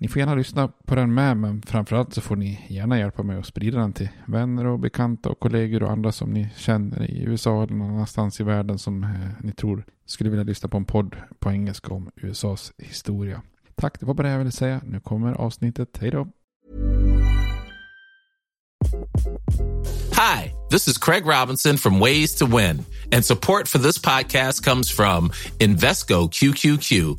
Ni får gärna lyssna på den med, men framförallt så får ni gärna hjälpa mig att sprida den till vänner och bekanta och kollegor och andra som ni känner i USA eller någon annanstans i världen som eh, ni tror skulle vilja lyssna på en podd på engelska om USAs historia. Tack, det var bara det jag ville säga. Nu kommer avsnittet. Hej då! Hi, this is Craig Robinson from Ways to Win, and support for this podcast comes from Invesco QQQ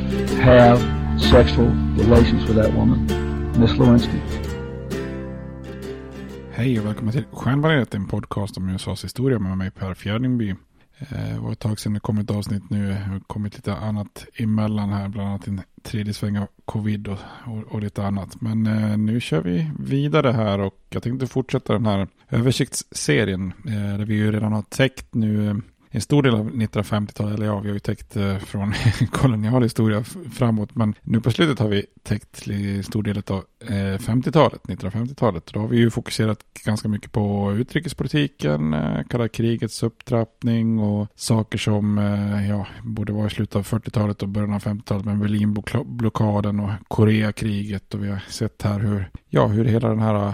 have sexual relations with that woman, Miss Lewinsky. Hej och välkommen till Stjärnbaneret, en podcast om USAs historia med mig Per Fjärdingby. Eh, det var ett tag sedan det kom ett avsnitt nu. Det har kommit lite annat emellan här, bland annat en tredje sväng av covid och, och, och lite annat. Men eh, nu kör vi vidare här och jag tänkte fortsätta den här översiktsserien eh, där vi ju redan har täckt nu eh, en stor del av 1950-talet, eller ja, vi har ju täckt eh, från kolonial historia framåt, men nu på slutet har vi täckt en stor del av eh, 50-talet, 1950-talet. Då har vi ju fokuserat ganska mycket på utrikespolitiken, eh, kalla krigets upptrappning och saker som ja, borde vara i slutet av 40-talet och början av 50-talet med Berlinblockaden och Koreakriget och vi har sett här hur, ja, hur hela den här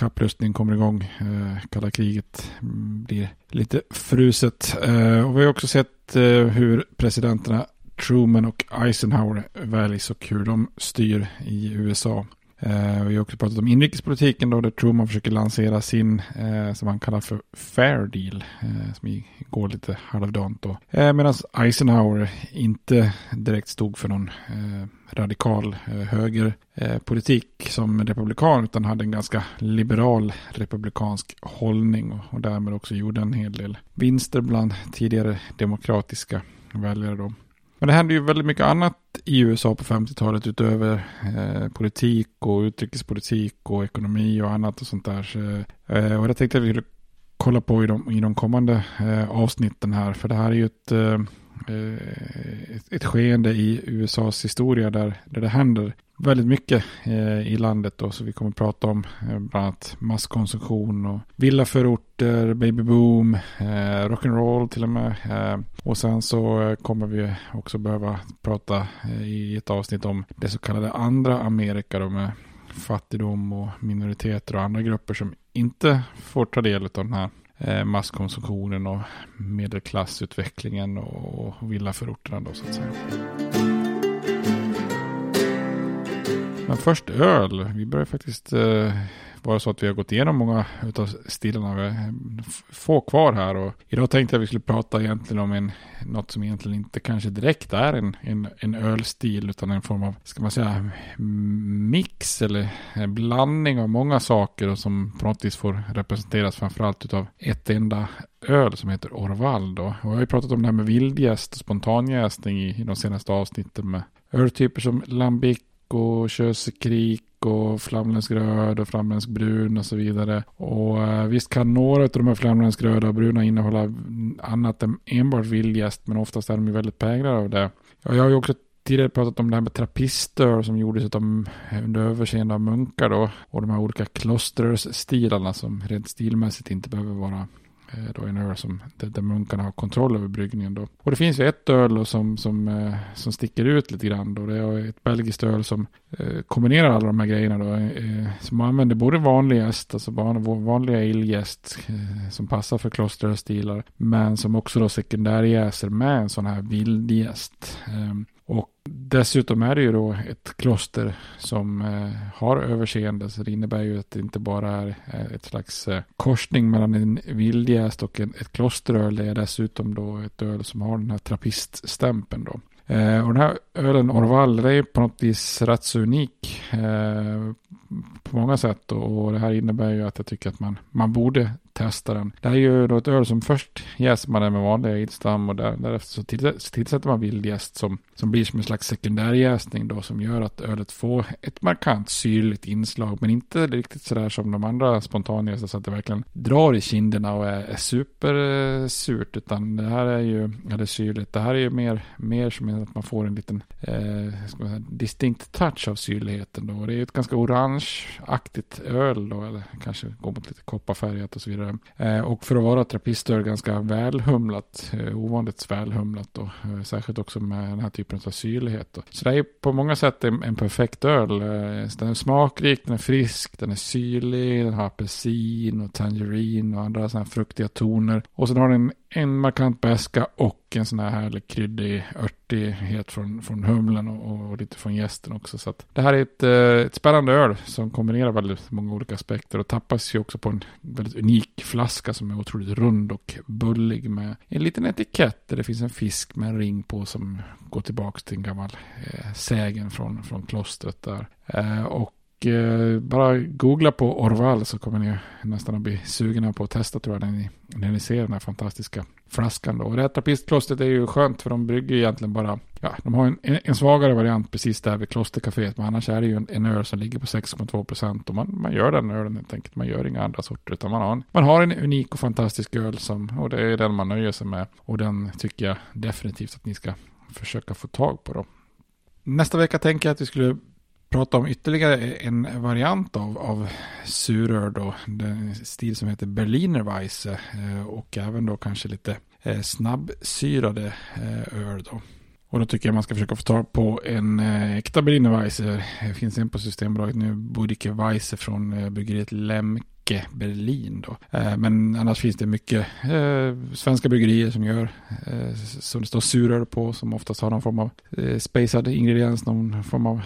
kapprustning kommer igång. Eh, kalla kriget mm, blir lite fruset. Eh, och vi har också sett eh, hur presidenterna Truman och Eisenhower väljs och hur de styr i USA. Eh, vi har också pratat om inrikespolitiken då där Truman försöker lansera sin, eh, som han kallar för fair deal, eh, som går lite halvdant då. Eh, Medan Eisenhower inte direkt stod för någon eh, radikal eh, högerpolitik eh, som republikan utan hade en ganska liberal republikansk hållning och, och därmed också gjorde en hel del vinster bland tidigare demokratiska väljare då. Men det händer ju väldigt mycket annat i USA på 50-talet utöver eh, politik och utrikespolitik och ekonomi och annat och sånt där. Så, eh, och jag tänkte att vi skulle kolla på i de, i de kommande eh, avsnitten här. För det här är ju ett, eh, Eh, ett, ett skeende i USAs historia där, där det händer väldigt mycket eh, i landet då, så vi kommer att prata om eh, bland annat masskonsumtion och villaförorter, babyboom, eh, rock'n'roll till och med. Eh, och sen så eh, kommer vi också behöva prata eh, i ett avsnitt om det så kallade andra Amerika då med fattigdom och minoriteter och andra grupper som inte får ta del av den här eh, masskonsumtionen och medelklassutvecklingen och villaförorterna då så att säga. Men först öl. Vi börjar faktiskt eh, vara så att vi har gått igenom många av stilarna. Vi har eh, få kvar här. Och idag tänkte jag att vi skulle prata egentligen om en, något som egentligen inte kanske direkt är en, en, en ölstil. Utan en form av, ska man säga, mix eller blandning av många saker. Och som på något vis får representeras framförallt av ett enda öl som heter Orval. Då. Och jag har ju pratat om det här med vildjäst och spontanjäsning i, i de senaste avsnitten med öltyper som lambic och kösekrik och flamländsk röd och flamländsk brun och så vidare. Och eh, visst kan några av de här flamländsk röda och bruna innehålla annat än enbart vildjäst men oftast är de ju väldigt präglade av det. Och jag har ju också tidigare pratat om det här med trappister som gjordes av, eh, under överseende av munkar då. Och de här olika klosterstilarna som rent stilmässigt inte behöver vara Eh, då en öl som, där, där munkarna har kontroll över bryggningen. Då. Och det finns ju ett öl då som, som, eh, som sticker ut lite grann. Då. Det är ett belgiskt öl som eh, kombinerar alla de här grejerna. Då, som använder både vanlig gäst, alltså vanliga illgäst som passar för klosterstilar. Men som också då sekundärjäser med en sån här vildgäst. Ehm, och dessutom är det ju då ett kloster som eh, har överseende. Så det innebär ju att det inte bara är eh, ett slags eh, korsning mellan en vildjäst och en, ett klosteröl. Det är dessutom då ett öl som har den här trappiststämpeln då. Eh, och den här ölen Orval, det är på något vis rätt så unik eh, på många sätt. Och, och det här innebär ju att jag tycker att man, man borde testa den. Det här är ju då ett öl som först jäser man den med vanliga ilstam och där, därefter så tillsätter man vildjäst som, som blir som en slags sekundärjäsning då som gör att ölet får ett markant syrligt inslag men inte riktigt sådär som de andra spontanjästa så att det verkligen drar i kinderna och är, är supersurt utan det här är ju, eller syrligt, det här är ju mer, mer som att man får en liten eh, ska man säga, distinkt touch av syrligheten då. och Det är ju ett ganska orangeaktigt öl då eller kanske går mot lite kopparfärgat och så vidare. Eh, och för att vara trappistöl ganska välhumlat, eh, ovanligt välhumlat och eh, särskilt också med den här typen av syrlighet. Då. Så det är på många sätt en, en perfekt öl. Eh, den är smakrik, den är frisk, den är syrlig, den har apelsin och tangerin och andra sådana här fruktiga toner. Och sen har den en markant beska och en sån här härlig kryddig örtighet från, från humlen och, och lite från gästen också. Så att det här är ett, eh, ett spännande öl som kombinerar väldigt många olika aspekter och tappas ju också på en väldigt unik flaska som är otroligt rund och bullig med en liten etikett där det finns en fisk med en ring på som går tillbaka till en gammal eh, sägen från, från klostret där. Eh, och eh, bara googla på Orval så kommer ni nästan att bli sugna på att testa tror jag när ni, när ni ser den här fantastiska flaskan. Då. Och det här trappistklostret är ju skönt för de brygger egentligen bara, ja, de har en, en svagare variant precis där vid klostercaféet. Men annars är det ju en, en öl som ligger på 6,2 procent. Och man, man gör den ölen helt enkelt. Man gör inga andra sorter. Utan man har en, man har en unik och fantastisk öl som, och det är den man nöjer sig med. Och den tycker jag definitivt att ni ska försöka få tag på då. Nästa vecka tänker jag att vi skulle prata om ytterligare en variant av, av suröl då. Den stil som heter Berliner Weisse eh, och även då kanske lite eh, snabbsyrade eh, öl då. Och då tycker jag man ska försöka få tag på en äkta Berliner Weisse. Det finns en på Systembolaget nu, Budike Weisse från bryggeriet Lemke icke Berlin. Då. Eh, men annars finns det mycket eh, svenska bryggerier som gör eh, som det står suröl på som oftast har någon form av spacad ingrediens, någon form av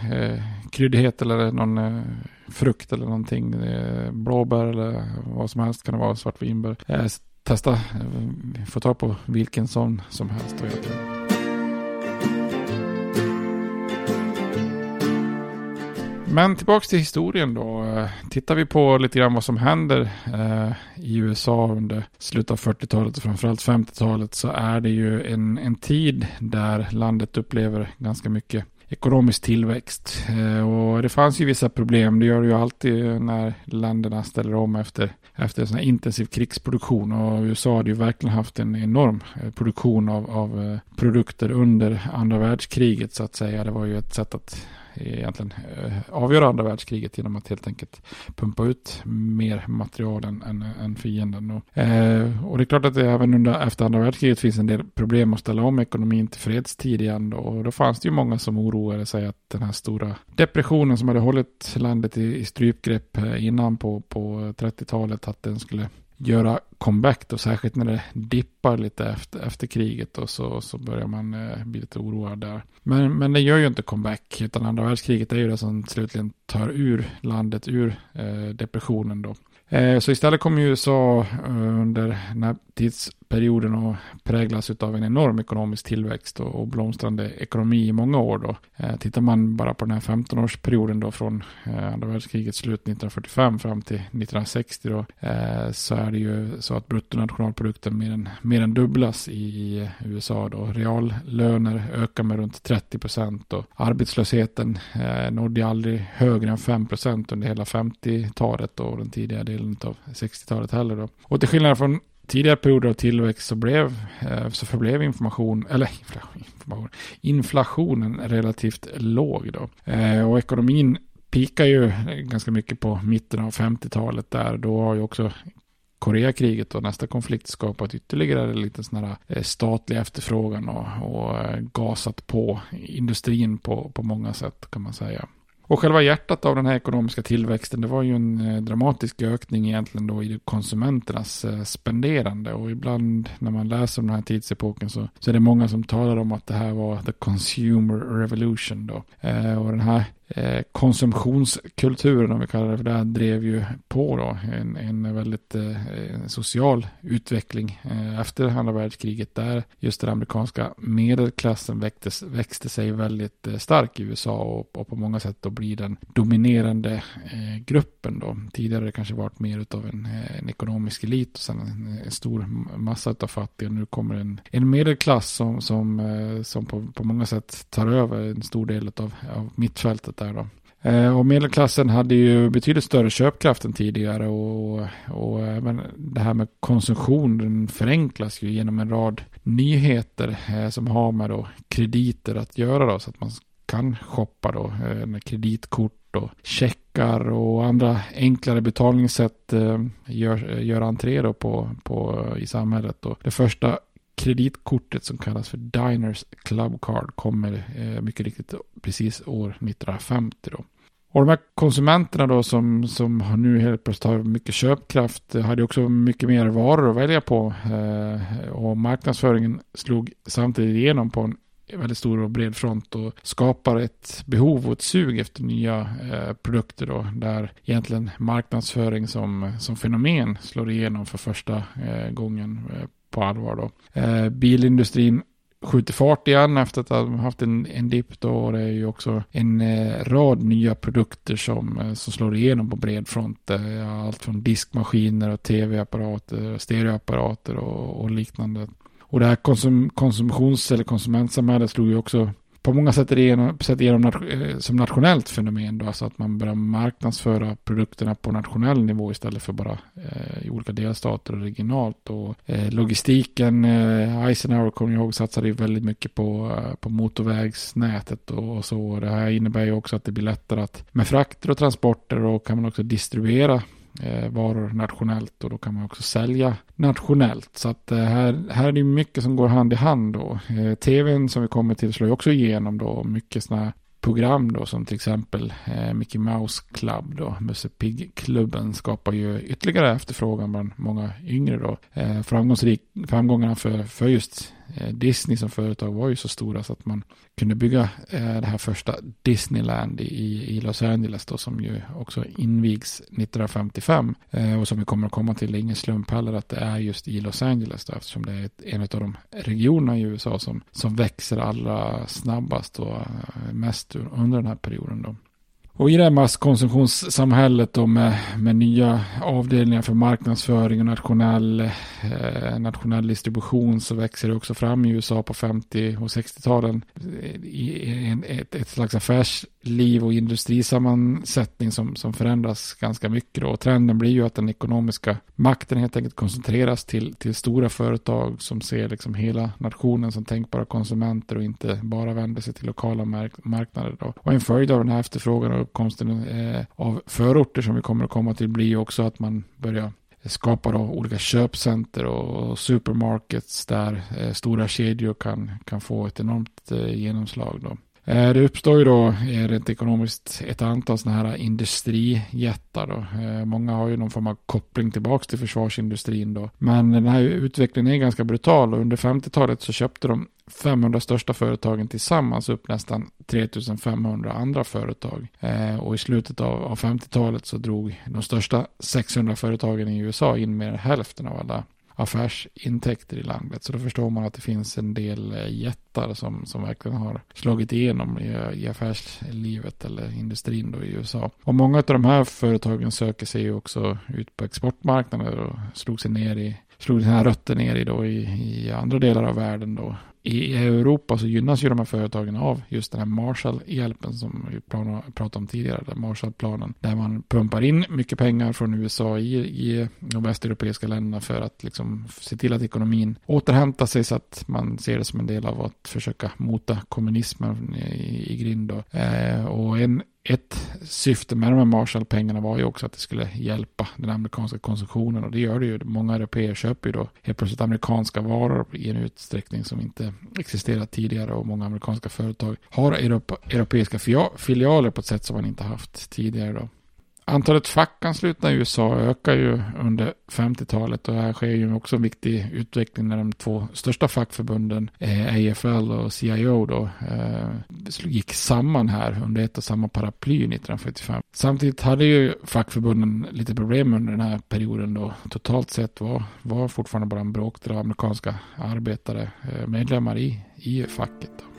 kryddighet eller någon frukt eller någonting. Blåbär eller vad som helst kan det vara, svartvinbär. Testa, få tag på vilken sån som helst. Men tillbaka till historien då. Eh, tittar vi på lite grann vad som händer eh, i USA under slutet av 40-talet och framförallt 50-talet så är det ju en, en tid där landet upplever ganska mycket ekonomisk tillväxt. Eh, och det fanns ju vissa problem. Det gör det ju alltid när länderna ställer om efter, efter sån här intensiv krigsproduktion. Och USA hade ju verkligen haft en enorm eh, produktion av, av eh, produkter under andra världskriget så att säga. Det var ju ett sätt att egentligen eh, avgöra andra världskriget genom att helt enkelt pumpa ut mer material än, än, än fienden. Och, eh, och det är klart att det även under, efter andra världskriget finns en del problem att ställa om ekonomin till fredstid igen. Då. Och då fanns det ju många som oroade sig att den här stora depressionen som hade hållit landet i, i strypgrepp eh, innan på, på 30-talet, att den skulle göra comeback då, särskilt när det dippar lite efter, efter kriget och så, så börjar man eh, bli lite oroad där. Men, men det gör ju inte comeback, utan andra världskriget är ju det som slutligen tar ur landet ur eh, depressionen då. Eh, så istället kommer USA eh, under den här perioden har präglas av en enorm ekonomisk tillväxt och blomstrande ekonomi i många år. Då. Eh, tittar man bara på den här 15-årsperioden då från eh, andra världskrigets slut 1945 fram till 1960 då, eh, så är det ju så att bruttonationalprodukten mer än, mer än dubblas i USA. Då. Reallöner ökar med runt 30 procent och arbetslösheten eh, nådde aldrig högre än 5 procent under hela 50-talet och den tidiga delen av 60-talet heller. Då. Och till skillnad från tidigare perioder av tillväxt så, blev, eh, så förblev information, eller information, inflationen relativt låg. Då. Eh, och ekonomin pikar ju ganska mycket på mitten av 50-talet där. Då har ju också Koreakriget och nästa konflikt skapat ytterligare lite sån här eh, statlig efterfrågan och, och gasat på industrin på, på många sätt kan man säga. Och själva hjärtat av den här ekonomiska tillväxten det var ju en eh, dramatisk ökning egentligen då i konsumenternas eh, spenderande. Och ibland när man läser om den här tidsepoken så, så är det många som talar om att det här var the consumer revolution då. Eh, och den här Eh, konsumtionskulturen, om vi kallar det för det, drev ju på då en, en väldigt eh, en social utveckling eh, efter andra världskriget där just den amerikanska medelklassen växtes, växte sig väldigt stark i USA och, och, på många sätt då blir den dominerande gruppen då. Tidigare det kanske varit mer av en, en ekonomisk elit och sen en, stor massa av fattiga. Nu kommer en, en medelklass som, som, som på, på många sätt tar över en stor del av, av mittfältet där då. Eh, och medelklassen hade ju betydligt större köpkraft än tidigare och, och även det här med konsumtion förenklas ju genom en rad nyheter eh, som har med då krediter att göra då så att man kan shoppa då eh, med kreditkort och checkar och andra enklare betalningssätt gör, gör entré då på, på, i samhället. Då. Det första kreditkortet som kallas för Diners Club Card kommer eh, mycket riktigt precis år 1950 då. Och de här konsumenterna då som, som nu helt plötsligt har mycket köpkraft eh, hade också mycket mer varor att välja på. Eh, och marknadsföringen slog samtidigt igenom på en väldigt stor och bred front och skapar ett behov och ett sug efter nya eh, produkter då, där egentligen marknadsföring som, som fenomen slår igenom för första eh, gången eh, på allvar då. Eh, bilindustrin skjuter fart igen efter att ha haft en, en dipp då. Och det är ju också en eh, rad nya produkter som, eh, som slår igenom på bred front. Eh, allt från diskmaskiner och tv-apparater, stereoapparater och, och liknande. Och det här konsum, konsumtions eller konsumentsamhället slog ju också på många sätt är det genom, sätt igenom eh, som nationellt fenomen då, alltså att man börjar marknadsföra produkterna på nationell nivå istället för bara eh, i olika delstater och regionalt. Och, eh, logistiken, eh, Eisenhower kommer jag ihåg satsade ju väldigt mycket på, eh, på motorvägsnätet och, och så. Det här innebär ju också att det blir lättare att med frakter och transporter och kan man också distribuera Eh, varor nationellt och då kan man också sälja nationellt. Så att eh, här, här är det mycket som går hand i hand då. Eh, TVn som vi kommer till slår ju också igenom då mycket sådana program då som till exempel eh, Mickey Mouse Club då, Musse Pigg-klubben skapar ju ytterligare efterfrågan bland många yngre då. Eh, framgångsrik, framgångarna för, för just Eh, Disney som företag var ju så stora så att man kunde bygga eh, det här första Disneyland i, i Los Angeles då som ju också invigs 1955 eh, och som vi kommer att komma till. Det är ingen slump heller att det är just i Los Angeles då, eftersom det är en av de regionerna i USA som, som växer allra snabbast och mest under den här perioden då. Och i det här masskonsumtionssamhället då med, med nya avdelningar för marknadsföring och nationell, eh, nationell distribution så växer det också fram i USA på 50 och 60-talen i en, ett, ett slags affärsliv och industrisammansättning som, som förändras ganska mycket. Då. Och trenden blir ju att den ekonomiska makten helt enkelt koncentreras till, till stora företag som ser liksom hela nationen som tänkbara konsumenter och inte bara vänder sig till lokala mark marknader. Då. Och en följd av den här efterfrågan och uppkomsten eh, av förorter som vi kommer att komma till blir också att man börjar skapa då olika köpcenter och supermarkets där eh, stora kedjor kan, kan få ett enormt eh, genomslag. Då. Eh, det uppstår ju då eh, rent ekonomiskt ett antal sådana här industrijättar. Då. Eh, många har ju någon form av koppling tillbaka till försvarsindustrin då. Men den här utvecklingen är ganska brutal och under 50-talet så köpte de 500 största företagen tillsammans upp nästan 3500 andra företag. Och i slutet av 50-talet så drog de största 600 företagen i USA in mer än hälften av alla affärsintäkter i landet. Så då förstår man att det finns en del eh, jättar som, som verkligen har slagit igenom i, eh, i affärslivet eller industrin då i USA. Och många av de här företagen söker sig också ut på exportmarknader och slog sig ner i slog sina rötter ner i, då, i, i andra delar av världen. Då i Europa så gynnas ju de här företagen av just den här Marshall-hjälpen som vi pratade om tidigare, Marshall-planen, där man pumpar in mycket pengar från USA i, i de västeuropeiska länderna för att liksom se till att ekonomin återhämtar sig så att man ser det som en del av att försöka mota kommunismen i, i grind. Eh, och en ett syfte med de här Marshallpengarna var ju också att det skulle hjälpa den amerikanska konsumtionen och det gör det ju. Många europeer köper ju då helt plötsligt amerikanska varor i en utsträckning som inte existerat tidigare och många amerikanska företag har europeiska filialer på ett sätt som man inte haft tidigare då. Antalet fackanslutna i USA ökar ju under 50-talet och här sker ju också en viktig utveckling när de två största fackförbunden, eh, AFL och CIO då, eh, gick samman här under ett och samma paraply 1945. Samtidigt hade ju fackförbunden lite problem under den här perioden då totalt sett var, var fortfarande bara en bråkdel av amerikanska arbetare eh, medlemmar i, i facket. Då.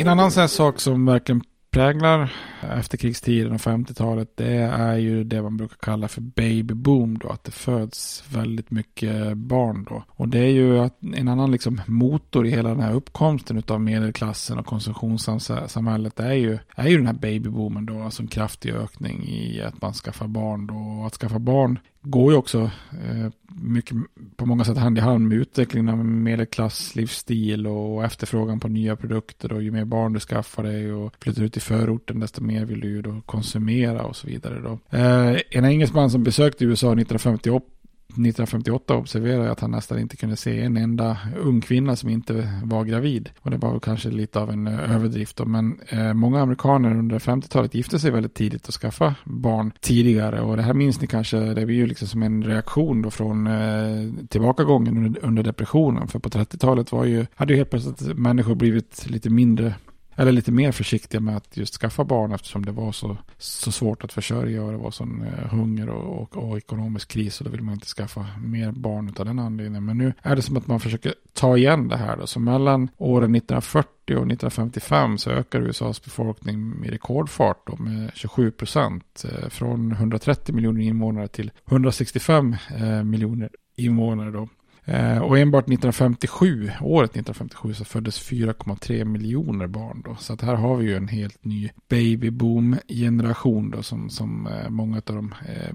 En annan sån här sak som verkligen präglar efterkrigstiden och 50-talet det är ju det man brukar kalla för baby boom då. Att det föds väldigt mycket barn då. Och det är ju en annan liksom motor i hela den här uppkomsten av medelklassen och konsumtionssamhället det är ju, är ju den här babyboomen då. Alltså en kraftig ökning i att man skaffar barn då. Och att skaffa barn går ju också eh, mycket på många sätt hand i hand med utvecklingen av medelklass livsstil och efterfrågan på nya produkter och ju mer barn du skaffar dig och flyttar ut i förorten desto mer vill du ju då konsumera och så vidare då. Eh, en engelsman som besökte USA 1958 1958 observerade jag att han nästan inte kunde se en enda ung kvinna som inte var gravid. Och det var kanske lite av en eh, överdrift då. Men eh, många amerikaner under 50-talet gifte sig väldigt tidigt och skaffade barn tidigare. Och det här minns ni kanske, det var ju liksom som en reaktion då från eh, tillbakagången under, under depressionen. För på 30-talet var ju, hade ju helt plötsligt människor blivit lite mindre eller lite mer försiktiga med att just skaffa barn eftersom det var så, så svårt att försörja och det var sån eh, hunger och, och, och, ekonomisk kris och då vill man inte skaffa mer barn av den anledningen. Men nu är det som att man försöker ta igen det här då. Så mellan åren 1940 och 1955 så ökar USAs befolkning med rekordfart då med 27 procent. Eh, från 130 miljoner invånare till 165 eh, miljoner invånare då. Eh, och enbart 1957, året 1957, så föddes 4,3 miljoner barn. Då. Så att här har vi ju en helt ny babyboom-generation då, som, som eh, många av de eh,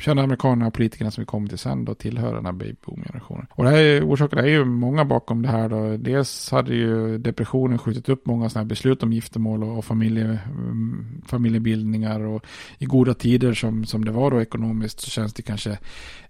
kända amerikanerna och politikerna som vi kommer till sen då tillhör den här babyboom-generationen. Och det här är, orsakerna är ju många bakom det här då. Dels hade ju depressionen skjutit upp många sådana här beslut om giftermål och, och familje, mm, familjebildningar och i goda tider som, som det var då ekonomiskt så känns det kanske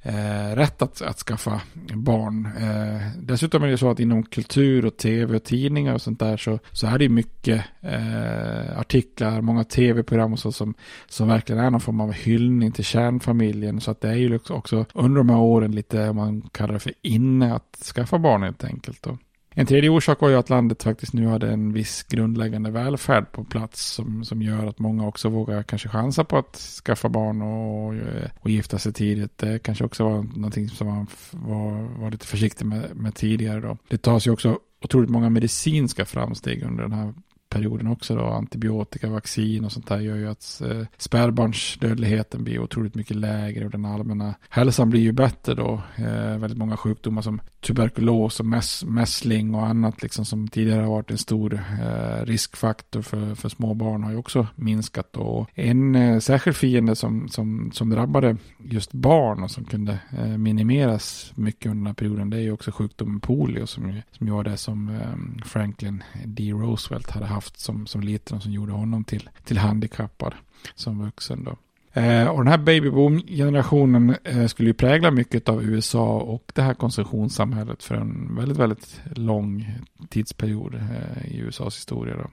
eh, rätt att, att skaffa barn. Eh, dessutom är det så att inom kultur och tv och tidningar och sånt där så, så är det mycket eh, artiklar, många tv-program och så som, som verkligen är någon form av hyllning till kärnfamiljen. Så att det är ju också under de här åren lite, om man kallar det för inne, att skaffa barn helt enkelt. Då. En tredje orsak var ju att landet faktiskt nu hade en viss grundläggande välfärd på plats som, som gör att många också vågar kanske chansa på att skaffa barn och, och gifta sig tidigt. Det kanske också var någonting som man var, var lite försiktig med, med tidigare då. Det tas ju också otroligt många medicinska framsteg under den här perioden också då. Antibiotika, vaccin och sånt där gör ju att eh, spädbarnsdödligheten blir otroligt mycket lägre och den allmänna hälsan blir ju bättre då. Eh, väldigt många sjukdomar som tuberkulos och mäss, mässling och annat liksom som tidigare har varit en stor eh, riskfaktor för, för små barn har ju också minskat. Och en eh, särskild fiende som, som, som drabbade just barn och som kunde eh, minimeras mycket under den här perioden det är ju också sjukdomen polio som, som var det som eh, Franklin D. Roosevelt hade haft som, som liten och som gjorde honom till, till handikappad som vuxen då. Eh, och den här babyboom-generationen eh, skulle ju prägla mycket av USA och det här konsumtionssamhället för en väldigt, väldigt lång tidsperiod eh, i USAs historia. Då.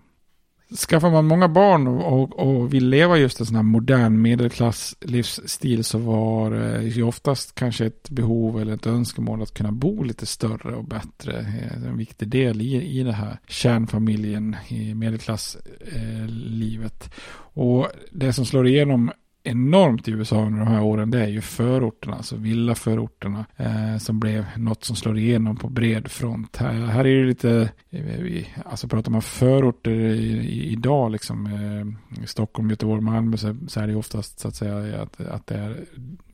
Skaffar man många barn och, och, och, vill leva just en sån här modern medelklasslivsstil så var det ju oftast kanske ett behov eller ett önskemål att kunna bo lite större och bättre. Eh, en viktig del i, i det här kärnfamiljen i medelklasslivet. Eh, och det som slår igenom enormt i USA under de här åren det är ju förorterna, alltså villaförorterna eh, som blev något som slår igenom på bred front. Här, här är det lite, eh, alltså pratar man förorter i, i, idag liksom, eh, Stockholm, Göteborg, Malmö så, så är det oftast så att säga att, att det är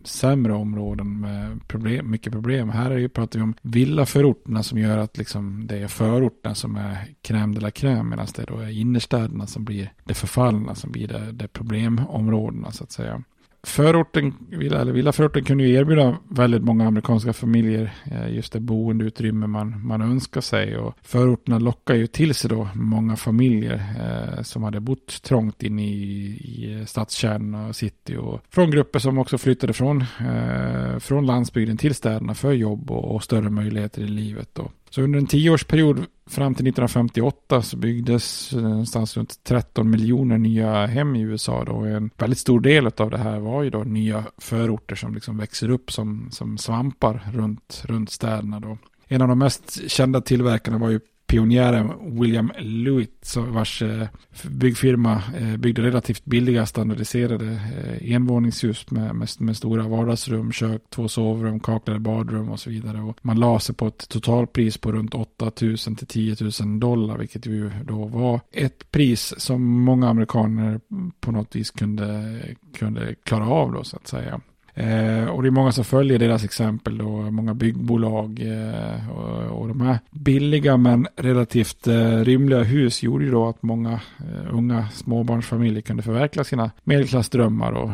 sämre områden med problem, mycket problem. Här är ju, pratar vi om villaförorterna som gör att liksom det är förorterna som är crème de la crème medan det då är innerstäderna som blir det förfallna som blir det, det problemområdena så att säga förorten, eller villaförorten kunde ju erbjuda väldigt många amerikanska familjer eh, just det boendeutrymme man, man önskar sig. Och förorterna lockar ju till sig då många familjer eh, som hade bott trångt in i, i stadskärnorna och city. Och från grupper som också flyttade från, eh, från landsbygden till städerna för jobb och, och större möjligheter i livet. Då. Så under en tioårsperiod fram till 1958 så byggdes eh, någonstans runt 13 miljoner nya hem i USA. Då. En väldigt stor del av det här var ju då nya förorter som liksom växer upp som, som svampar runt, runt städerna. Då. En av de mest kända tillverkarna var ju pionjären William Lewitt vars eh, byggfirma eh, byggde relativt billiga standardiserade eh, envåningshus med, med, med, stora vardagsrum, kök, två sovrum, kaklade badrum och så vidare. Och man la sig på ett totalpris på runt 8 000 till 10 000 dollar, vilket ju då var ett pris som många amerikaner på något vis kunde, kunde klara av då så att säga. Eh, och det är många som följer deras exempel då, många byggbolag eh, och, och, de här billiga men relativt eh, rymliga hus gjorde ju då att många eh, unga småbarnsfamiljer kunde förverkliga sina medelklassdrömmar och,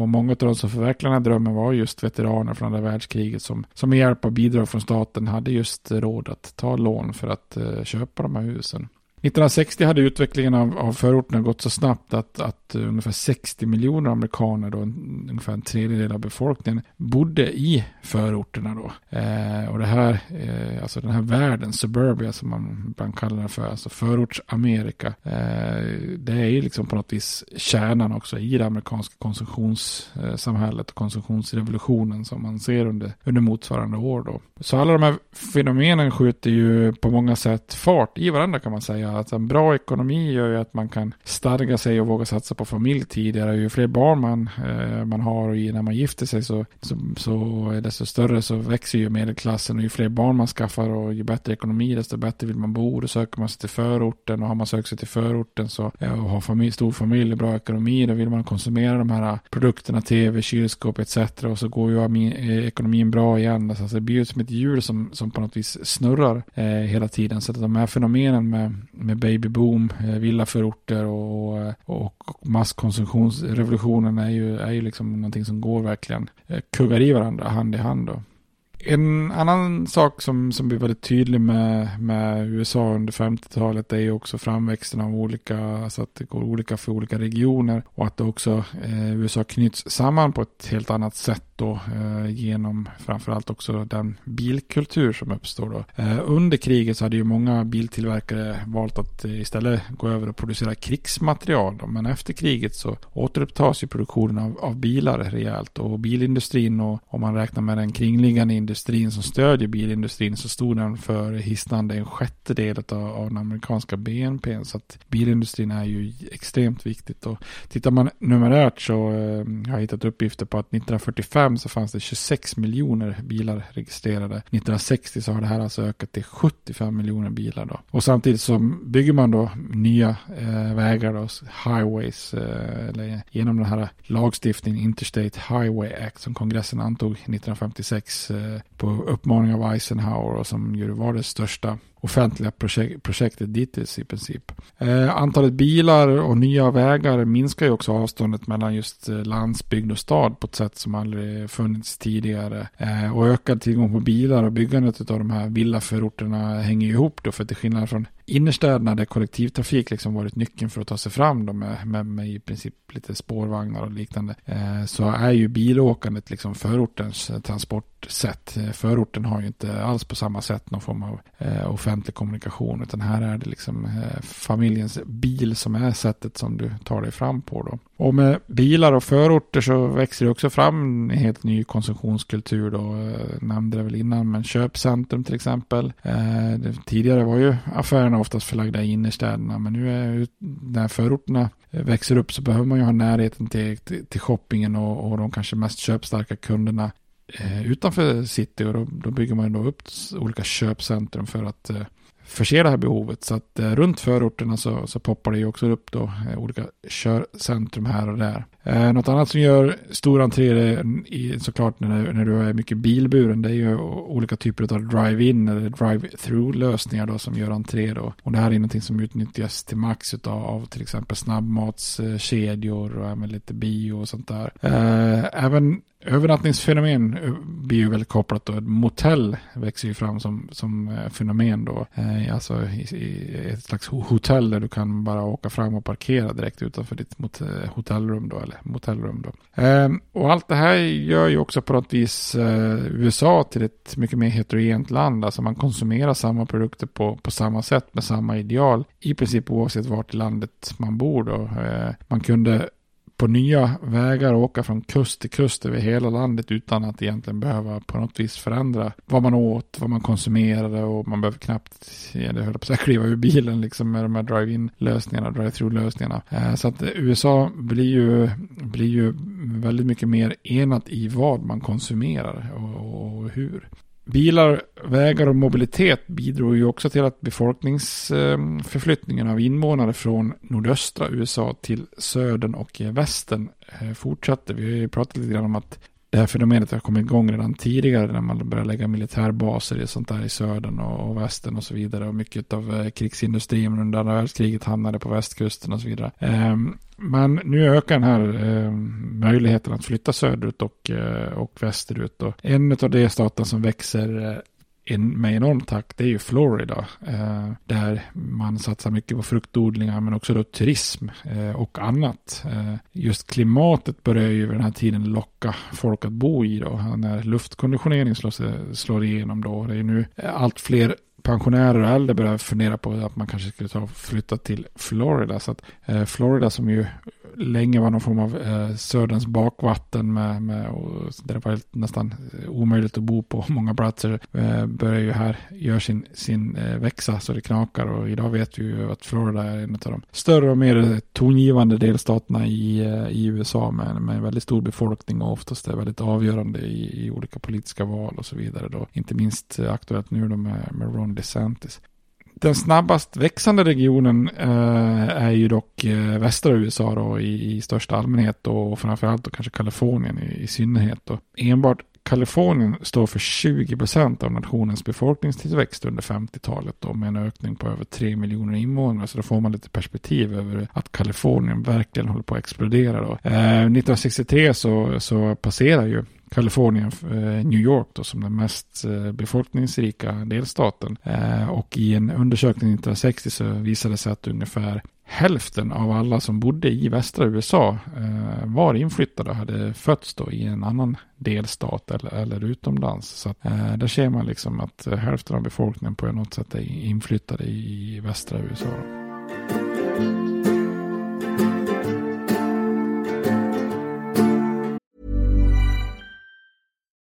och många av de som förverkligade den här drömmen var just veteraner från andra världskriget som, som med hjälp av bidrag från staten hade just råd att ta lån för att köpa de här husen. 1960 hade utvecklingen av, av förorterna gått så snabbt att, att eh, ungefär 60 miljoner amerikaner, då, ungefär en tredjedel av befolkningen, bodde i förorterna. Då. Eh, och det här, eh, alltså den här världen, suburbia som man ibland kallar det för, alltså förortsamerika, eh, det är ju liksom på något vis kärnan också i det amerikanska konsumtionssamhället eh, och konsumtionsrevolutionen som man ser under, under motsvarande år. Då. Så alla de här fenomenen skjuter ju på många sätt fart i varandra kan man säga att en bra ekonomi gör ju att man kan stadga sig och våga satsa på familj tidigare. Ju fler barn man, eh, man har och när man gifter sig så, så, så desto större så växer ju medelklassen och ju fler barn man skaffar och ju bättre ekonomi desto bättre vill man bo. Då söker man sig till förorten och har man sökt sig till förorten så och har familj, stor familj och bra ekonomi då vill man konsumera de här produkterna, tv, kylskåp etc. Och så går ju eh, ekonomin bra igen. Alltså det blir ju som ett hjul som, som på något vis snurrar eh, hela tiden. Så att de här fenomenen med med babyboom, eh, villaförorter och, och masskonsumtionsrevolutionen är ju, är ju liksom någonting som går verkligen, eh, kuggar i varandra hand i hand. Då. En annan sak som, som blir väldigt tydlig med, med USA under 50-talet är ju också framväxten av olika, alltså att det går olika för olika regioner och att det också eh, USA knyts samman på ett helt annat sätt då eh, genom framförallt också den bilkultur som uppstår då. Eh, under kriget så hade ju många biltillverkare valt att eh, istället gå över och producera krigsmaterial då, men efter kriget så återupptas ju produktionen av, av bilar rejält och bilindustrin och om man räknar med den kringliggande industrin industrin som stödjer bilindustrin så stod den för hisnande en sjättedel av, av den amerikanska BNP. Så att bilindustrin är ju extremt viktigt. Och tittar man numerärt så eh, har jag hittat uppgifter på att 1945 så fanns det 26 miljoner bilar registrerade. 1960 så har det här alltså ökat till 75 miljoner bilar då. Och samtidigt så bygger man då nya eh, vägar då, highways, eh, eller genom den här lagstiftningen Interstate Highway Act som kongressen antog 1956 eh, på uppmaning av Eisenhower och som ju var det största offentliga projek projektet dittills i princip. Eh, antalet bilar och nya vägar minskar ju också avståndet mellan just eh, landsbygd och stad på ett sätt som aldrig funnits tidigare. Eh, och ökad tillgång på bilar och byggandet av de här villaförorterna hänger ju ihop då för till skillnad från innerstäderna där kollektivtrafik liksom varit nyckeln för att ta sig fram då med, med, med i princip lite spårvagnar och liknande eh, så är ju bilåkandet liksom förortens eh, transportsätt. Eh, förorten har ju inte alls på samma sätt någon form av eh, offentlig kommunikation utan här är det liksom eh, familjens bil som är sättet som du tar dig fram på då. Och med bilar och förorter så växer det också fram en helt ny konsumtionskultur då. Eh, jag nämnde det väl innan, men köpcentrum till exempel. Eh, tidigare var ju affärerna oftast förlagda i innerstäderna, men nu är när förorterna växer upp så behöver man ju ha närheten till, till, till shoppingen och, och de kanske mest köpstarka kunderna Eh, utanför city och då, då bygger man då upp olika köpcentrum för att eh, förse det här behovet. Så att eh, runt förorterna så, så poppar det ju också upp då eh, olika körcentrum här och där. Eh, något annat som gör stor entré i, såklart när, när du är mycket bilburen det är ju olika typer av drive-in eller drive-through lösningar då som gör entré då. Och det här är någonting som utnyttjas till max utav, av till exempel snabbmatskedjor och även lite bio och sånt där. Eh, även övernattningsfenomen blir ju väldigt kopplat då. Motell växer ju fram som, som eh, fenomen då. Eh, alltså i, i, ett slags hotell där du kan bara åka fram och parkera direkt utanför ditt mot, eh, hotellrum då. Eller motellrum då. Eh, och allt det här gör ju också på något vis eh, USA till ett mycket mer heterogent land. Alltså man konsumerar samma produkter på, på samma sätt med samma ideal. I princip oavsett vart i landet man bor då. Eh, man kunde på nya vägar och åka från kust till kust över hela landet utan att egentligen behöva på något vis förändra vad man åt, vad man konsumerade och man behöver knappt, ja, det höll på att kliva ur bilen liksom med de här drive-in lösningarna, drive-through lösningarna. Eh, så att USA blir ju, blir ju väldigt mycket mer enat i vad man konsumerar och, och hur. Bilar, vägar och mobilitet bidrog ju också till att befolkningsförflyttningen eh, av invånare från nordöstra USA till södern och eh, västern eh, fortsatte. Vi har ju pratat lite grann om att det här fenomenet har kommit igång redan tidigare när man började lägga militärbaser i sånt där i södern och, och västern och så vidare. Och mycket av eh, krigsindustrin under andra världskriget hamnade på västkusten och så vidare. Eh, men nu ökar den här eh, möjligheten att flytta söderut och, eh, och västerut. Och en av de staterna som växer eh, en, med enorm takt det är ju Florida. Eh, där man satsar mycket på fruktodlingar men också då turism eh, och annat. Eh, just klimatet börjar ju vid den här tiden locka folk att bo i då. När luftkonditionering slår, slår igenom då. Det är nu allt fler pensionärer och äldre börjar fundera på att man kanske skulle ta och flytta till Florida. Så att eh, Florida som ju länge var någon form av eh, söderns bakvatten med, med och där det var nästan eh, omöjligt att bo på många platser eh, börjar ju här göra sin, sin eh, växa så det knakar och idag vet vi ju att Florida är en av de större och mer eh, tongivande delstaterna i, eh, i USA med, med en väldigt stor befolkning och oftast är väldigt avgörande i, i olika politiska val och så vidare då. Inte minst eh, aktuellt nu då med, med Ron DeSantis. Den snabbast växande regionen eh, är ju dock eh, västra USA då, i, i största allmänhet och framförallt då kanske Kalifornien i, i synnerhet. Då. Enbart Kalifornien står för 20 procent av nationens befolkningstillväxt under 50-talet med en ökning på över 3 miljoner invånare. Så då får man lite perspektiv över att Kalifornien verkligen håller på att explodera. Då. Eh, 1963 så, så passerar ju Kalifornien, eh, New York då, som den mest eh, befolkningsrika delstaten. Eh, och i en undersökning 1960 så visade det sig att ungefär hälften av alla som bodde i västra USA var inflyttade och hade fötts då i en annan delstat eller, eller utomlands. Så att, där ser man liksom att hälften av befolkningen på något sätt är inflyttade i västra USA.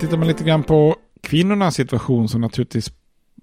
Tittar man lite grann på kvinnornas situation som naturligtvis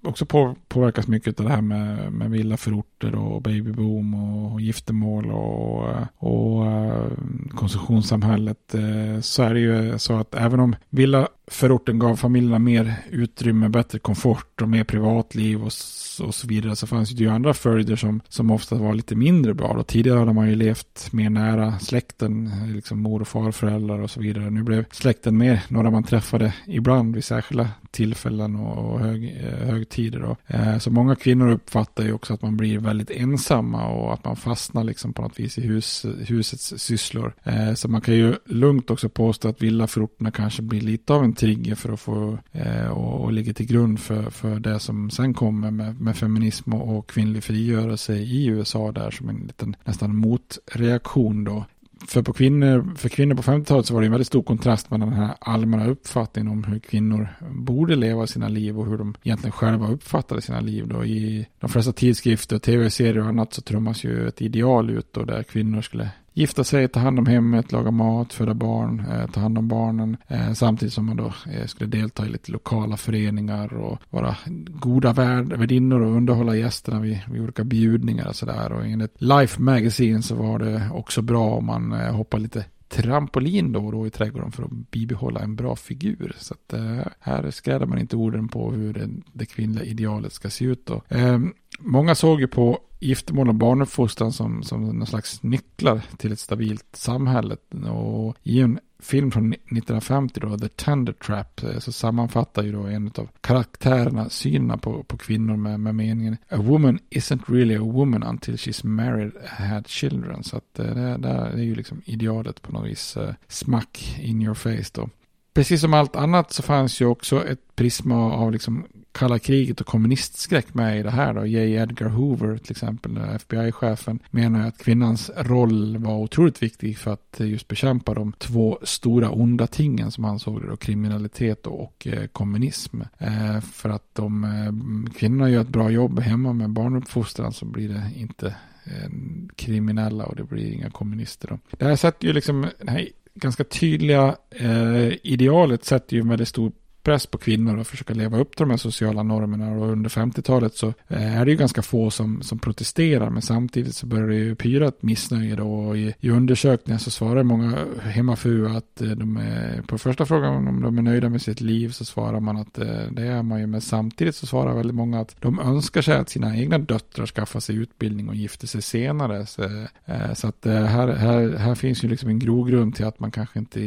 också på, påverkas mycket av det här med, med villaförorter och babyboom och, och giftermål och, och eh, konsumtionssamhället. Eh, så är det ju så att även om villa förorten gav familjerna mer utrymme, bättre komfort och mer privatliv och, och så vidare så fanns det ju andra följder som, som ofta var lite mindre bra. Då tidigare hade man ju levt mer nära släkten, liksom mor och farföräldrar och så vidare. Nu blev släkten mer några man träffade ibland vid särskilda tillfällen och hög, eh, högtider. Då. Eh, så många kvinnor uppfattar ju också att man blir väldigt ensamma och att man fastnar liksom på något vis i hus, husets sysslor. Eh, så man kan ju lugnt också påstå att villaförorterna kanske blir lite av en trigger för att få eh, och, och ligga till grund för, för det som sen kommer med, med feminism och, och kvinnlig frigörelse i USA där som en liten nästan motreaktion då för, på kvinnor, för kvinnor på 50-talet så var det en väldigt stor kontrast mellan den här allmänna uppfattningen om hur kvinnor borde leva sina liv och hur de egentligen själva uppfattade sina liv. Då. I de flesta tidskrifter, tv-serier och annat så trummas ju ett ideal ut då där kvinnor skulle gifta sig, ta hand om hemmet, laga mat, föda barn, eh, ta hand om barnen. Eh, samtidigt som man då eh, skulle delta i lite lokala föreningar och vara goda värd, värdinnor och underhålla gästerna vid, vid olika bjudningar och sådär. Och enligt Life Magazine så var det också bra om man eh, hoppade lite trampolin då och då i trädgården för att bibehålla en bra figur. Så att eh, här skrädar man inte orden på hur det, det kvinnliga idealet ska se ut då. Eh, många såg ju på giftermål och barnuppfostran som, som någon slags nycklar till ett stabilt samhälle. Och i en film från 1950 då, The Tender Trap, eh, så sammanfattar ju då en av karaktärerna synen på, på kvinnor med, med meningen A woman isn't really a woman until she's married and had children. Så att det, det, det är ju liksom idealet på något vis eh, smack in your face då. Precis som allt annat så fanns ju också ett prisma av liksom kalla kriget och kommunistskräck med i det här då. J. Edgar Hoover till exempel, FBI-chefen, menar att kvinnans roll var otroligt viktig för att just bekämpa de två stora onda tingen som han såg det då, kriminalitet och eh, kommunism. Eh, för att om eh, kvinnorna gör ett bra jobb hemma med barnuppfostran så blir det inte eh, kriminella och det blir inga kommunister. Då. Det här sätter ju liksom, den här ganska tydliga eh, idealet sätter ju en väldigt stor press på kvinnor att försöka leva upp till de här sociala normerna. Och under 50-talet så eh, är det ju ganska få som, som protesterar. Men samtidigt så börjar det ju pyra ett missnöje då. Och i, i undersökningar så svarar många hemmafruar att eh, de är på första frågan om de är nöjda med sitt liv så svarar man att eh, det är man ju. Men samtidigt så svarar väldigt många att de önskar sig att sina egna döttrar skaffar sig utbildning och gifter sig senare. Så, så att här, här, här finns ju liksom en grogrund till att man kanske inte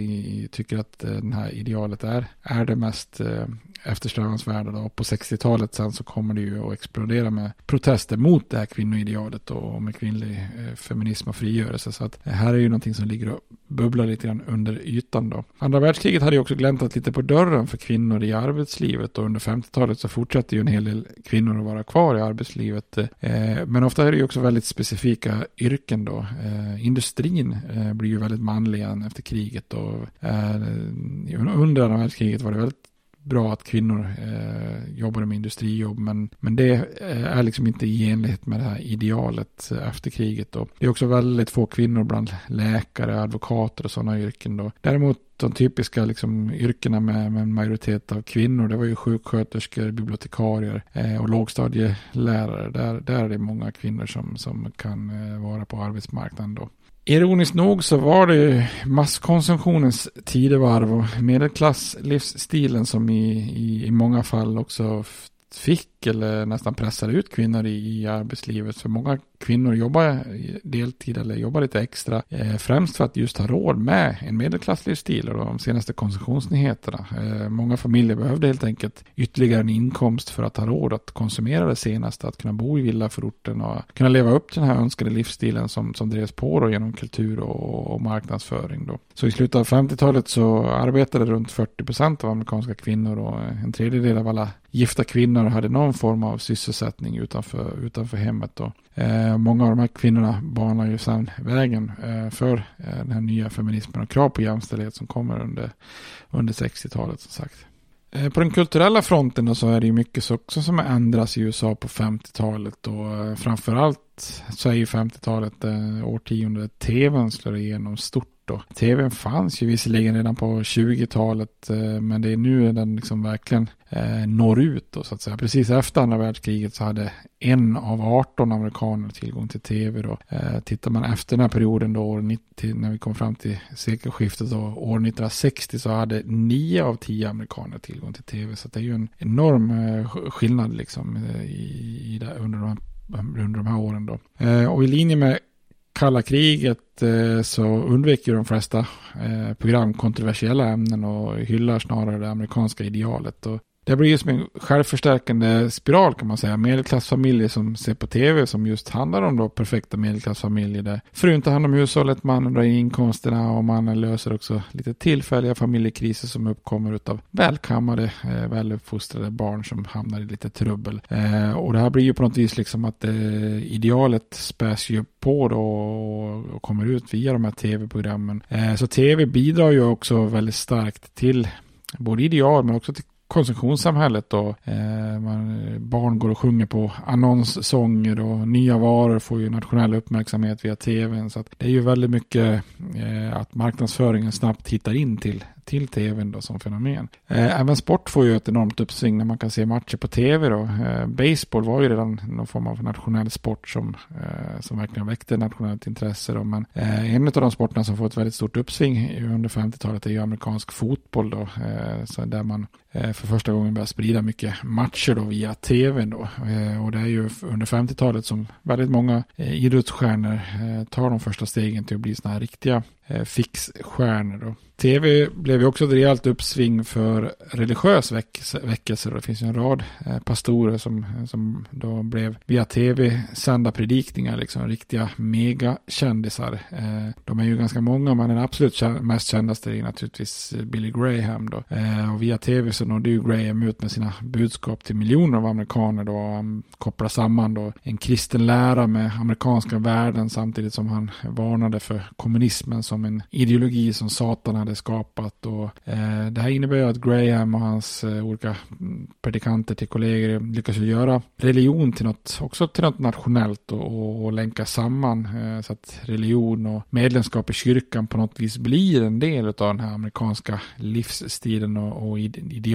tycker att det här idealet är, är det mest mest eh, eftersträvansvärda. Då. På 60-talet sen så kommer det ju att explodera med protester mot det här kvinnoidealet och med kvinnlig eh, feminism och frigörelse. Så att här är ju någonting som ligger och bubblar lite grann under ytan då. Andra världskriget hade ju också gläntat lite på dörren för kvinnor i arbetslivet och under 50-talet så fortsatte ju en hel del kvinnor att vara kvar i arbetslivet. Eh, men ofta är det ju också väldigt specifika yrken då. Industrin blir ju väldigt manlig efter kriget och under andra världskriget var det väldigt bra att kvinnor eh, jobbar med industrijobb. Men, men det eh, är liksom inte i enlighet med det här idealet efter kriget. Då. det är också väldigt få kvinnor bland läkare, advokater och sådana yrken. Då. Däremot de typiska liksom, yrkena med, med en majoritet av kvinnor, det var ju sjuksköterskor, bibliotekarier eh, och lågstadielärare. Där, där är det många kvinnor som, som kan eh, vara på arbetsmarknaden då. Ironiskt nog så var det masskonsumtionens tidevarv och medelklasslivsstilen som i, i, i många fall också fick eller nästan pressade ut kvinnor i, i arbetslivet. För många kvinnor jobbar deltid eller jobbar lite extra. Eh, främst för att just ha råd med en medelklasslivsstil och de senaste konsumtionsnyheterna. Eh, många familjer behövde helt enkelt ytterligare en inkomst för att ha råd att konsumera det senaste. Att kunna bo i villaförorten och kunna leva upp till den här önskade livsstilen som, som drevs på då genom kultur och, och marknadsföring. Då. Så i slutet av 50-talet så arbetade runt 40 procent av amerikanska kvinnor och eh, en tredjedel av alla gifta kvinnor hade någon form av sysselsättning utanför, utanför hemmet. Då. Eh, många av de här kvinnorna banar ju sedan vägen eh, för eh, den här nya feminismen och krav på jämställdhet som kommer under, under 60-talet som sagt. Eh, på den kulturella fronten så är det ju mycket också som ändras i USA på 50-talet och eh, framförallt så är ju 50-talet eh, årtiondet tvn slår igenom stort då. TVn fanns ju visserligen redan på 20-talet eh, men det är nu den liksom verkligen eh, når ut då, så att säga. Precis efter andra världskriget så hade en av 18 amerikaner tillgång till tv då. Eh, tittar man efter den här perioden då, år 90, när vi kom fram till sekelskiftet då, år 1960 så hade 9 av 10 amerikaner tillgång till tv. Så det är ju en enorm eh, skillnad liksom eh, i, i, under de här under de här åren då. och i linje med kalla kriget eh, så undviker de flesta eh, program kontroversiella ämnen och hyllar snarare det amerikanska idealet. Och det blir ju som en självförstärkande spiral kan man säga. Medelklassfamiljer som ser på tv som just handlar om då perfekta medelklassfamiljer där frun tar hand om hushållet, mannen drar in inkomsterna och mannen löser också lite tillfälliga familjekriser som uppkommer av välkammade, eh, väluppfostrade barn som hamnar i lite trubbel. Eh, och det här blir ju på något vis liksom att eh, idealet späs ju på då och, och kommer ut via de här tv-programmen. Eh, så tv bidrar ju också väldigt starkt till både ideal men också till konsumtionssamhället då. Eh, man, barn går och sjunger på annonssånger och nya varor får ju nationell uppmärksamhet via tvn. Så det är ju väldigt mycket eh, att marknadsföringen snabbt hittar in till till tvn då som fenomen. Eh, även sport får ju ett enormt uppsving när man kan se matcher på tv då. Eh, baseball var ju redan någon form av nationell sport som, eh, som verkligen väckte nationellt intresse då. Men eh, en av de sporterna som får ett väldigt stort uppsving under 50-talet är ju amerikansk fotboll då. Eh, så där man Eh, för första gången börjat sprida mycket matcher då via tv då. Eh, och det är ju under 50-talet som väldigt många eh, idrottsstjärnor tar de första stegen till att bli sådana här riktiga fixstjärnor då. Tv blev ju också ett rejält uppsving för religiös väckelse. Det finns ju en rad pastorer som, som då blev via tv sända predikningar, liksom riktiga megakändisar. De är ju ganska många, men den absolut mest kändaste är naturligtvis Billy Graham då. Och via tv så nådde ju Graham ut med sina budskap till miljoner av amerikaner då. Han kopplar samman då en kristen lära med amerikanska värden samtidigt som han varnade för kommunismen som en ideologi som Satan hade skapat. Och, eh, det här innebär ju att Graham och hans eh, olika predikanter till kollegor lyckas göra religion till något, också till något nationellt och, och, och länka samman eh, så att religion och medlemskap i kyrkan på något vis blir en del av den här amerikanska livsstilen och, och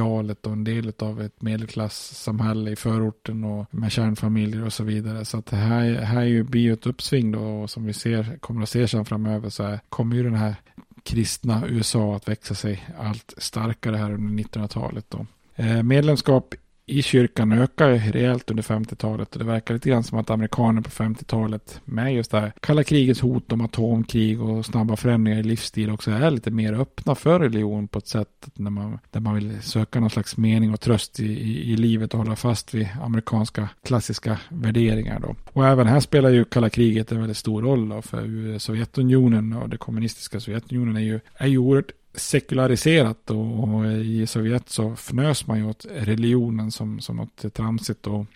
idealet och en del av ett medelklassamhälle i förorten och med kärnfamiljer och så vidare. Så att det här, här blir ju ett uppsving då och som vi ser, kommer att se sen framöver så här, kommer ju den här kristna USA att växa sig allt starkare här under 1900-talet. Då. Eh, medlemskap i kyrkan ökar rejält under 50-talet och det verkar lite grann som att amerikaner på 50-talet med just det här kalla krigets hot om atomkrig och snabba förändringar i livsstil också är lite mer öppna för religion på ett sätt när man, där man vill söka någon slags mening och tröst i, i, i livet och hålla fast vid amerikanska klassiska värderingar då. Och även här spelar ju kalla kriget en väldigt stor roll då för Sovjetunionen och det kommunistiska Sovjetunionen är ju, är ju oerhört sekulariserat och, i Sovjet så fnös man ju åt religionen som, som något tramsigt och,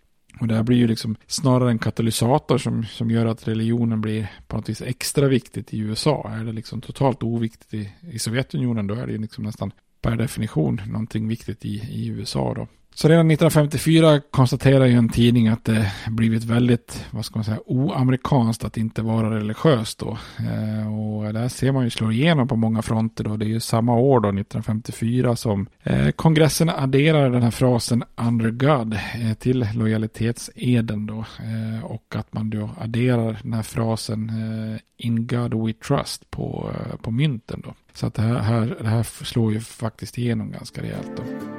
och det här blir ju liksom snarare en katalysator som, som gör att religionen blir på något vis extra viktigt i USA. Är det liksom totalt oviktigt i, i Sovjetunionen då är det ju liksom nästan per definition någonting viktigt i, i USA då. Så redan 1954 konstaterar ju en tidning att det blivit väldigt, vad ska man säga, oamerikanskt att inte vara religiös då. Eh, och där ser man ju slå igenom på många fronter då. Det är ju samma år då, 1954, som eh, kongressen adderar den här frasen under God eh, till lojalitetseden då. Eh, och att man då adderar den här frasen eh, in God we trust på, eh, på mynten då. Så att det här, här, det här slår ju faktiskt igenom ganska rejält då.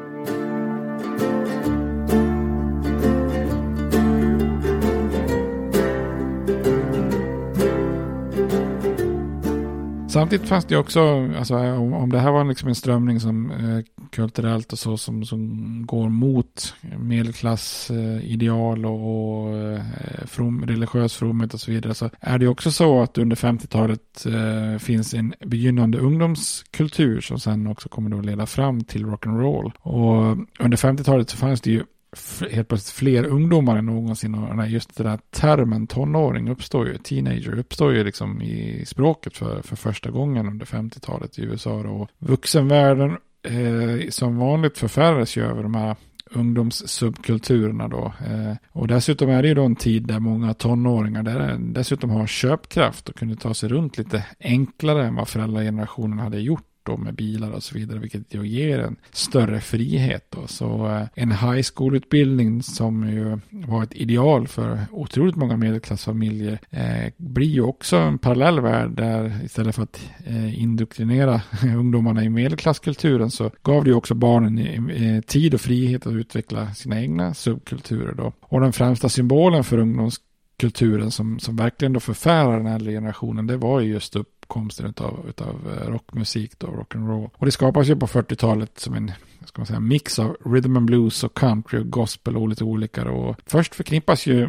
Samtidigt fanns det också, alltså, om, om det här var liksom en strömning som eh, kulturellt och så som, som går mot medelklassideal eh, och, och eh, from, religiös fromhet och så vidare så är det också så att under 50-talet eh, finns en begynnande ungdomskultur som sen också kommer då leda fram till rock'n'roll. Och under 50-talet så fanns det ju helt plötsligt fler ungdomar än någonsin. Och just den här termen tonåring uppstår ju, teenager uppstår ju liksom i språket för, för första gången under 50-talet i USA. Och vuxenvärlden eh, som vanligt förfärades ju över de här ungdomssubkulturerna då. Eh, och dessutom är det ju då en tid där många tonåringar där dessutom har köpkraft och kunde ta sig runt lite enklare än vad föräldragenerationen hade gjort då med bilar och så vidare, vilket ju ger en större frihet. Då. Så eh, en high school-utbildning som ju var ett ideal för otroligt många medelklassfamiljer eh, blir ju också en parallell värld där istället för att eh, indoktrinera ungdomarna i medelklasskulturen så gav det ju också barnen eh, tid och frihet att utveckla sina egna subkulturer då. Och den främsta symbolen för ungdoms kulturen som, som verkligen då förfärar den äldre generationen, det var ju just uppkomsten av utav eh, rockmusik då, rock'n'roll. Och det skapas ju på 40-talet som en ska man säga, mix av rhythm and blues och country och gospel och lite olika. Och först förknippas ju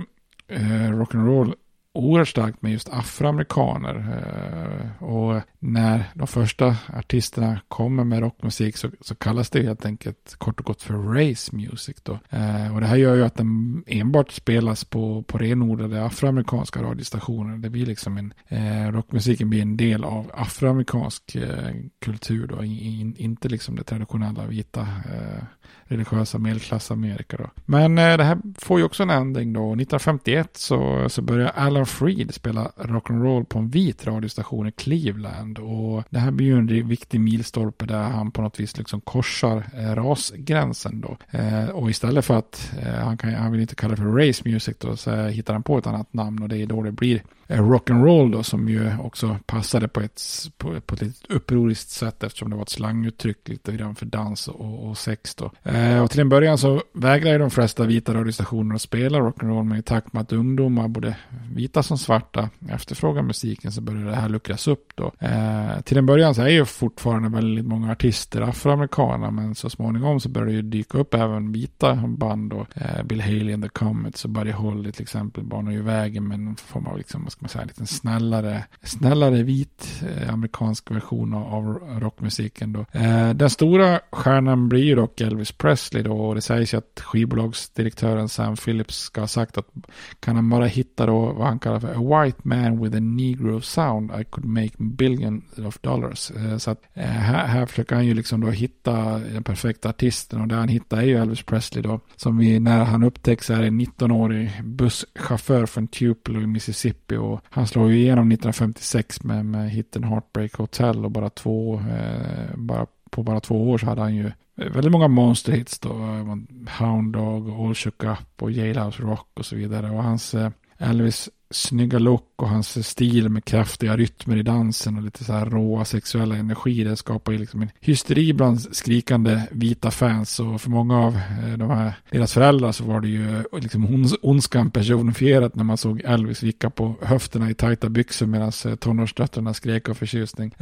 eh, rock'n'roll oerhört starkt med just afroamerikaner. Eh, och när de första artisterna kommer med rockmusik så, så kallas det helt enkelt kort och gott för race music. Då. Eh, och det här gör ju att den enbart spelas på, på renodlade afroamerikanska radiostationer. Det blir liksom en, eh, rockmusiken blir en del av afroamerikansk eh, kultur då, in, inte liksom det traditionella vita eh, religiösa medelklassamerika. Då. Men eh, det här får ju också en ändring då. 1951 så, så börjar Alan Freed spela rock'n'roll på en vit radiostation i Cleveland. Och det här blir ju en viktig milstolpe där han på något vis liksom korsar eh, rasgränsen då. Eh, och istället för att eh, han, kan, han vill inte kalla det för race music då så hittar han på ett annat namn och det är då det blir eh, rock'n'roll då som ju också passade på ett, på, på ett lite upproriskt sätt eftersom det var ett slanguttryck lite grann för dans och, och sex då. Eh, och till en början så vägrar de flesta vita radiostationer att spela rock'n'roll men i takt med att ungdomar, både vita som svarta, efterfrågar musiken så börjar det här luckras upp då. Eh, Eh, till en början så är ju fortfarande väldigt många artister afroamerikaner men så småningom så börjar det ju dyka upp även vita band då. Eh, Bill Haley and the Comets och Buddy Holly till exempel banar ju vägen med en form av liksom, vad ska man säga, lite snällare, snällare vit eh, amerikansk version av, av rockmusiken då. Eh, den stora stjärnan blir ju dock Elvis Presley då och det sägs ju att skivbolagsdirektören Sam Phillips ska ha sagt att kan han bara hitta då vad han kallar för a white man with a negro sound I could make billion of dollars. Eh, så att eh, här, här försöker han ju liksom då hitta den perfekta artisten och det han hittar är ju Elvis Presley då som vi när han upptäcks är en 19-årig busschaufför från Tupelo i Mississippi och han slår ju igenom 1956 med, med hitten Heartbreak Hotel och bara två, eh, bara på bara två år så hade han ju eh, väldigt många monsterhits då. Hound Dog, All Shook Up och Jailhouse Rock och så vidare. Och hans Elvis snygga look och hans stil med kraftiga rytmer i dansen och lite så här råa sexuella energi. Det skapar ju liksom en hysteri bland skrikande vita fans. Och för många av eh, de här, deras föräldrar så var det ju eh, liksom ondskan personifierat när man såg Elvis vicka på höfterna i tajta byxor medan eh, tonårsdöttrarna skrek av förtjusning.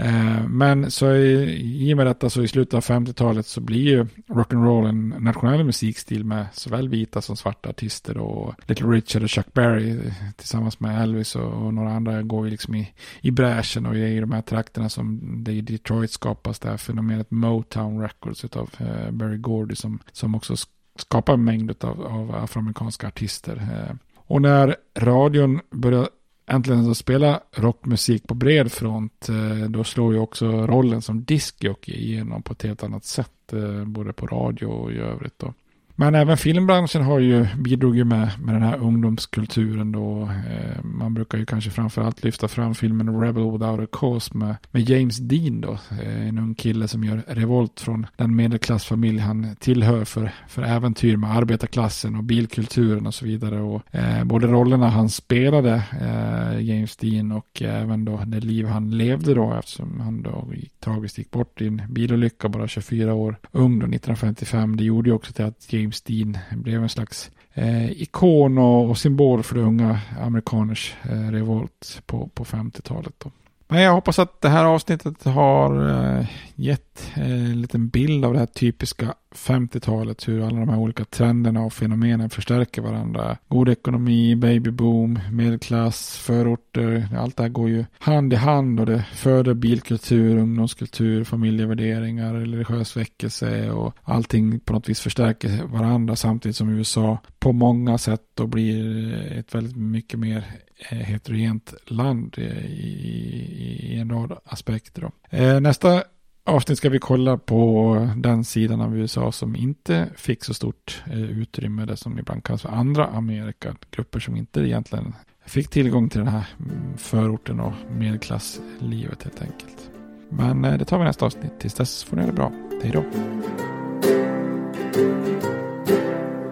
Men så i, och med detta så i slutet av 50-talet så blir ju rock'n'roll en nationell musikstil med såväl vita som svarta artister och Little Richard och Chuck Berry tillsammans med Elvis och och några andra går ju liksom i, i bräschen och är i de här trakterna som det i Detroit skapas det här fenomenet Motown Records av eh, Barry Gordy som, som också skapar en mängd av, av afroamerikanska artister. Eh. Och när radion börjar äntligen att spela rockmusik på bred front, eh, då slår ju också rollen som diskjockey igenom på ett helt annat sätt, eh, både på radio och i övrigt. Då. Men även filmbranschen har ju, bidrog ju med, med den här ungdomskulturen då. Eh, man brukar ju kanske framförallt lyfta fram filmen Rebel Without a Cause med, med James Dean då. Eh, en ung kille som gör revolt från den medelklassfamilj han tillhör för, för äventyr med arbetarklassen och bilkulturen och så vidare. Och, eh, både rollerna han spelade, eh, James Dean, och även då det liv han levde då eftersom han då gick, tragiskt gick bort i en bilolycka bara 24 år ung då 1955. Det gjorde ju också till att James Dean blev en slags eh, ikon och, och, symbol för unga amerikaners eh, revolt på, på 50-talet. Då. Men jag hoppas att det här avsnittet har eh, gett eh, en liten bild av det här typiska 50-talet. Hur alla de här olika trenderna och fenomenen förstärker varandra. God ekonomi, babyboom, medelklass, förorter. Allt det här går ju hand i hand och det föder bilkultur, ungdomskultur, familjevärderingar, religiös väckelse och allting på något vis förstärker varandra samtidigt som USA på många sätt då blir ett väldigt mycket mer Eh, heterogent land i, i, i en rad aspekter. Då. Eh, nästa avsnitt ska vi kolla på den sidan av USA som inte fick så stort eh, utrymme, det som ibland kallas för andra Amerika, grupper som inte egentligen fick tillgång till den här mm, förorten och medelklasslivet helt enkelt. Men det tar vi nästa avsnitt. Tills dess får ni ha det bra. Hej då.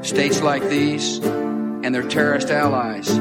States like these and their terrorist allies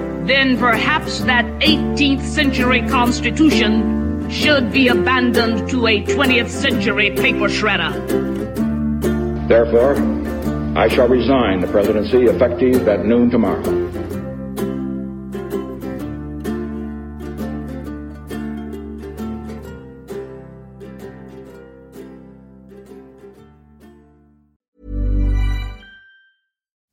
then perhaps that 18th century Constitution should be abandoned to a 20th century paper shredder. Therefore, I shall resign the presidency effective at noon tomorrow.